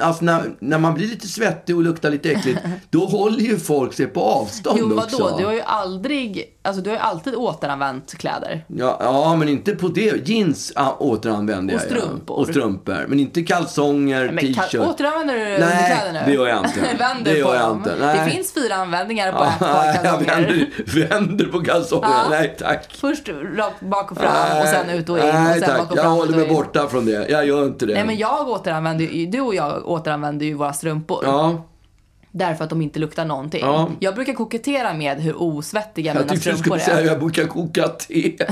Alltså när, när man blir lite svettig och luktar lite äckligt, [LAUGHS] då håller ju folk sig på avstånd Jo också. vadå, du har ju aldrig, alltså du har ju alltid återanvänt kläder. Ja, ja, men inte på det. Jeans ja, återanvänder Och jag. ja. strumpor. Och strumpor. Men inte kalsonger, t-shirt. återanvänder du Nej, underkläder nu? det gör jag inte. [LAUGHS] vänder Det på jag dem. inte. Nej. Det finns fyra användningar på ett par [LAUGHS] jag kalsonger. vänder, vänder på kalsongerna. Ja. Nej, tack. Först rakt bak och fram och sen ut och in Nej, och sen tack. bak och Jag fram håller ut mig borta från det. Jag gör inte det. Nej men jag återanvänder ju, du och jag återanvänder ju våra strumpor. Ja, Därför att de inte luktar någonting. Ja. Jag brukar kokettera med hur osvettiga jag mina tyckte du strumpor skulle säga är. att jag brukar koka te. [LAUGHS]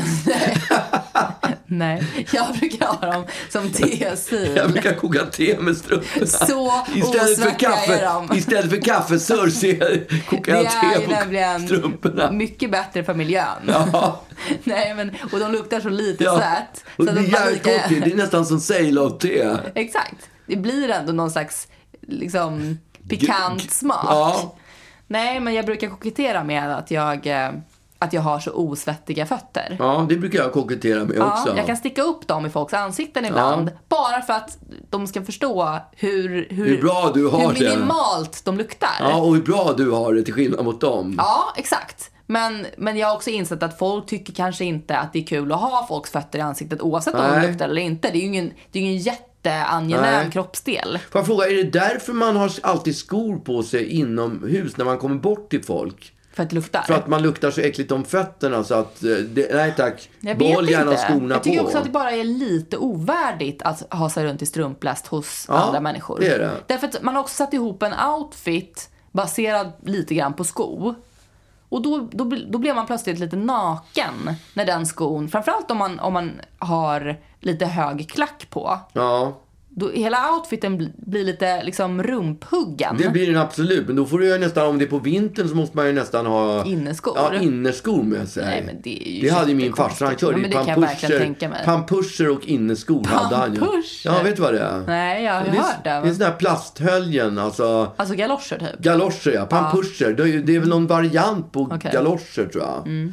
Nej, [LAUGHS] jag brukar ha dem som [LAUGHS] Jag tesil. brukar koka te med strumporna. Så istället för kaffe, är de. Istället för kaffesörr så [LAUGHS] jag- kokar Det jag är te på nämligen strumporna. mycket bättre för miljön. Ja. Nej, men, och de luktar så lite Ja. Och Så det är jävligt lika- gott. Det är nästan som Ceylon-te. Exakt. Det blir ändå någon slags liksom, pikant G- smak. Ja. Nej, men jag brukar kokettera med att jag, eh, att jag har så osvettiga fötter. Ja, det brukar jag kokettera med Ja, också. jag kan sticka upp dem i folks ansikten ibland. Bara för att de ska förstå hur, hur, Hur bra du har hur det. minimalt de luktar. Ja, och hur bra du har det till skillnad mot dem. Ja, exakt. Men, men jag har också insett att folk tycker kanske inte att det är kul att ha folks fötter i ansiktet oavsett om Nej. de luktar eller inte. Det är ju ingen, det är ingen jätteangenäm Nej. kroppsdel. Får jag fråga, är det därför man har alltid skor på sig inomhus när man kommer bort till folk? För att det luktar. För att man luktar så äckligt om fötterna så att, eh, det, nej tack, Jag behåll gärna inte. skorna Jag tycker på. också att det bara är lite ovärdigt att ha sig runt i strumpläst hos Ja, andra människor. det är det. Därför att man har också satt ihop en outfit baserad lite grann på sko. Och då, då, då blir man plötsligt lite naken när den skon, framförallt om man, om man har lite hög klack på. Ja, Då, hela outfiten bl- blir lite liksom rumphuggen. det blir den absolut. Men då får du ju nästan, om det är på vintern så måste man ju nästan ha Inneskor. Ja, inneskor med sig. Nej, men det är ju det hade ju min farsa. Han körde Ja, ju pampuscher och inneskor hade han ju. Pampuscher? Ja, vet du vad det är? Nej, jag har det är, hört det. Det är sådana här plasthöljen, alltså Alltså galoscher typ. galoscher ja. Pampuscher. Det, är, det är väl någon variant på Okej. galoscher tror jag.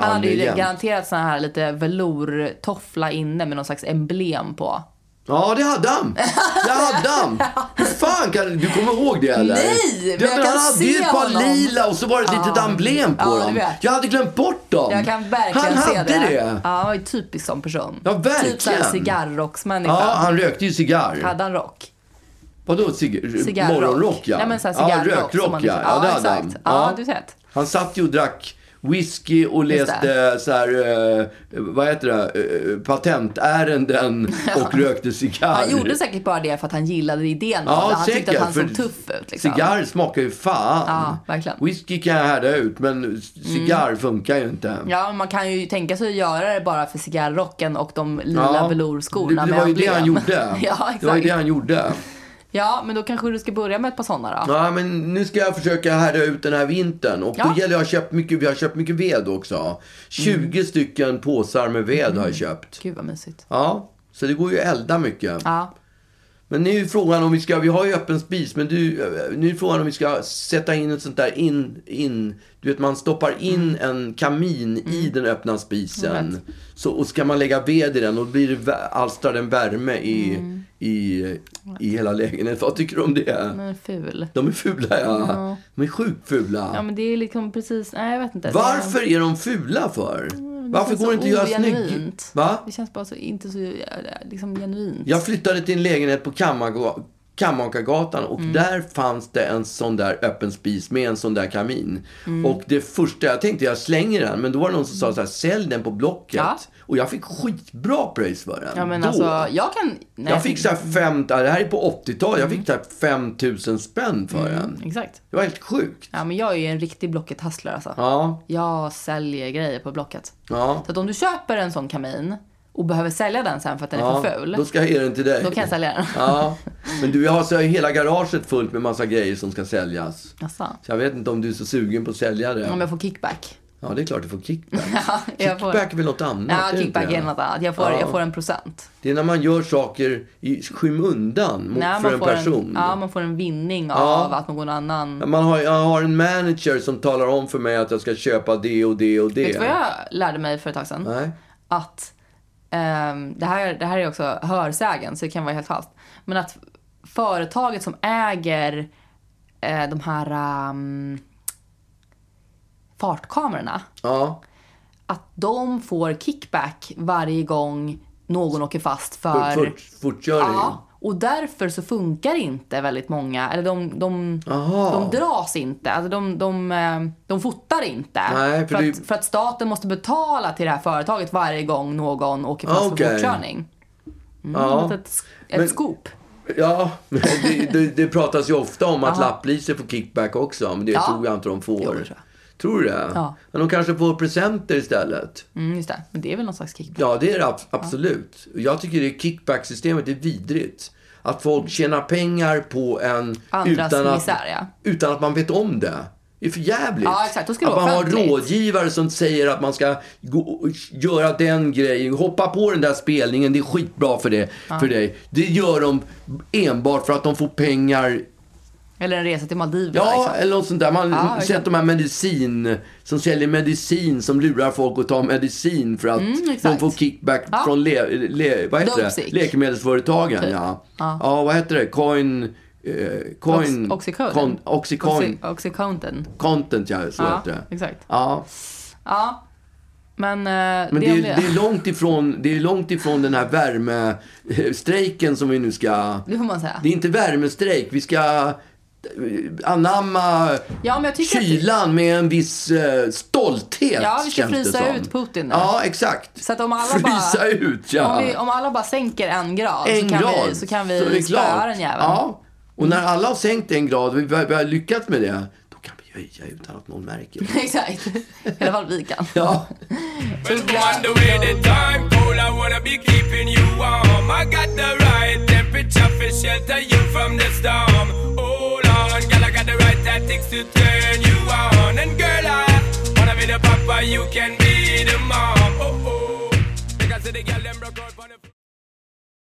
Han hade ju garanterat sån här lite velourtoffla inne med någon slags emblem på. Ja, det hade han. Det hade han. [LAUGHS] Hur fan kan du kommer ihåg det eller? Nej, men jag kan han hade ju se ett par honom. lila och så var det ett litet emblem på Ja, dem. Jag hade glömt bort dem. Jag kan verkligen han se hade det. det. Ja, han var ju typisk som person. Ja, verkligen. Typ såhär cigarrrocksmänniska. Ja, han rökte ju cigarr. Hade han rock? Vadå cig- Cigarrrock? morgonrock? Ja. Nej men såhär ja, cigarrrock. rökrock som man- ja. ja, det hade han. Ja, du sett. Han satt ju och drack whisky och läste så här, eh, vad heter det, eh, patentärenden [LAUGHS] och rökte cigarr. Han gjorde säkert bara det för att han gillade idén Ja. Han tyckte säkert. att han såg tuff ut. Liksom. Cigarr smakar ju fan. Ja, verkligen. Whisky kan jag härda ut, men cigarr funkar ju inte. Ja, man kan ju tänka sig att göra det bara för cigarrrocken och de lila Ja, velourskorna det, det var ju det han gjorde. [LAUGHS] ja, exakt. Det var ju det han gjorde. Ja, men då kanske du ska börja med ett par sådana då. Ja, men nu ska jag försöka härda ut den här vintern. Och Ja. då gäller det att ha köpt mycket, vi har köpt mycket ved också. 20 stycken påsar med ved har jag köpt. Gud vad mysigt. Ja, så det går ju att elda mycket. Ja. Men nu är frågan om vi ska, vi har ju öppen spis, men du, nu är frågan om vi ska sätta in ett sånt där in, in, du vet man stoppar in en kamin i den öppna spisen. Så, och ska man lägga ved i den och blir det, alstrar den värme i, i, i hela lägenheten. Vad tycker du om det? Men ful. De är fula ja. De är sjukt fula. Ja, men det är liksom precis, nej jag vet inte. Varför är de fula för? Varför går det inte att göra snygg? Va? Det känns bara så, inte så, eh, liksom genuint. Jag flyttade till en lägenhet på Kammarga- Kammakargatan och där fanns det en sån där öppen spis med en sån där kamin. Och det första jag tänkte, jag slänger den. Men då var det någon som sa så här, sälj den på Blocket. Ja. Och jag fick skitbra pris för den. Ja men då. alltså, jag kan... Nej, jag fick så här fem, det här är på 80-talet, jag fick så här 5000 spänn för den. Exakt. Det var helt sjukt. Ja men jag är ju en riktig Blocket-hustler alltså. Ja, Jag säljer grejer på Blocket. ja. Så att om du köper en sån kamin och behöver sälja den sen för att den är ja. för ful. Då ska jag ge den till dig. Då kan jag sälja den. Ja, men du har så hela garaget fullt med massa grejer som ska säljas. Jaså? Så jag vet inte om du är så sugen på att sälja det. Om jag får kickback. Ja, det är klart du får kickback. [LAUGHS] Ja, jag får... Kickback är väl något annat? Ja, är kickback är något annat. Jag får, Ja. jag får en procent. Det är när man gör saker i skymundan mot, Nej, för en person. En, ja, man får en vinning Ja. av att någon annan... Man har, jag har en manager som talar om för mig att jag ska köpa det och det och det. Vet du vad jag lärde mig för ett tag sedan? Nej. Att, ehm, det, här, det här är också hörsägen, så det kan vara helt falskt. Men att företaget som äger eh, de här ehm, fartkamerorna, Ja, att de får kickback varje gång någon åker fast för... för, fort, fortkörning. Ja, och därför så funkar inte väldigt många, eller de, de, de dras inte, alltså de, de, eh, de fotar inte. Nej, för för, det- att, för att staten måste betala till det här företaget varje gång någon åker fast Okej. för fortkörning. Mm, Ja. Ett, ett Men- scoop. Ja, [LAUGHS] det, det, det pratas ju ofta om att Aha. lappliser får kickback också. Men det Ja. tror jag inte de får. Jo, tror jag. Tror du det? Ja. Men de kanske får presenter istället. Mm, just det. Men det är väl någon slags kickback. Ja, det är det ab- absolut. Jag tycker det kickback-systemet är vidrigt. Att folk tjänar pengar på en Andras utan att, misär, ja. utan att man vet om det. är för jävligt. Ja, exakt. Det att man har rådgivare som säger att man ska gå, göra den grejen, hoppa på den där spelningen, det är skitbra för, det, för dig. Det gör de enbart för att de får pengar Eller en resa till Maldiverna. Ja, liksom. eller något sånt där. Man har exakt. sett de här medicin, som säljer medicin, som lurar folk att ta medicin för att Mm, de får kickback Ja. från le, le, vad heter det? Läkemedelsföretagen. Typ. Ja. Ja. Ja. vad heter det? Coin... Eh, coin... Ox- Oxycontin. Con, Oxycoin. Oxy- Oxycontin. Content, ja. Så heter det. exakt. Ja. Ja. Men, eh, Men det, är, det är långt ifrån, det är långt ifrån den här värmestrejken som vi nu ska... Det får man säga. Det är inte värmestrejk. Vi ska eh, anamma Ja, men jag tycker att- kylan med en viss eh, stolthet. Ja, vi ska det frysa ut Putin nu. Ja, exakt. Så att om alla frysa bara, ut, ja. Om, vi, om alla bara sänker en grad, en så, kan grad. vi, så kan är det vi spöa den jäveln. Ja, och när alla har sänkt en grad och vi, vi har lyckats med det, då kan vi höja utan att någon märker det. [LAUGHS] Exakt. I alla fall vi kan. Ja. [LAUGHS] the to turn you on. And girl, I wanna be the papa, you can be the mom. Oh, oh. Because the girl, them broke out.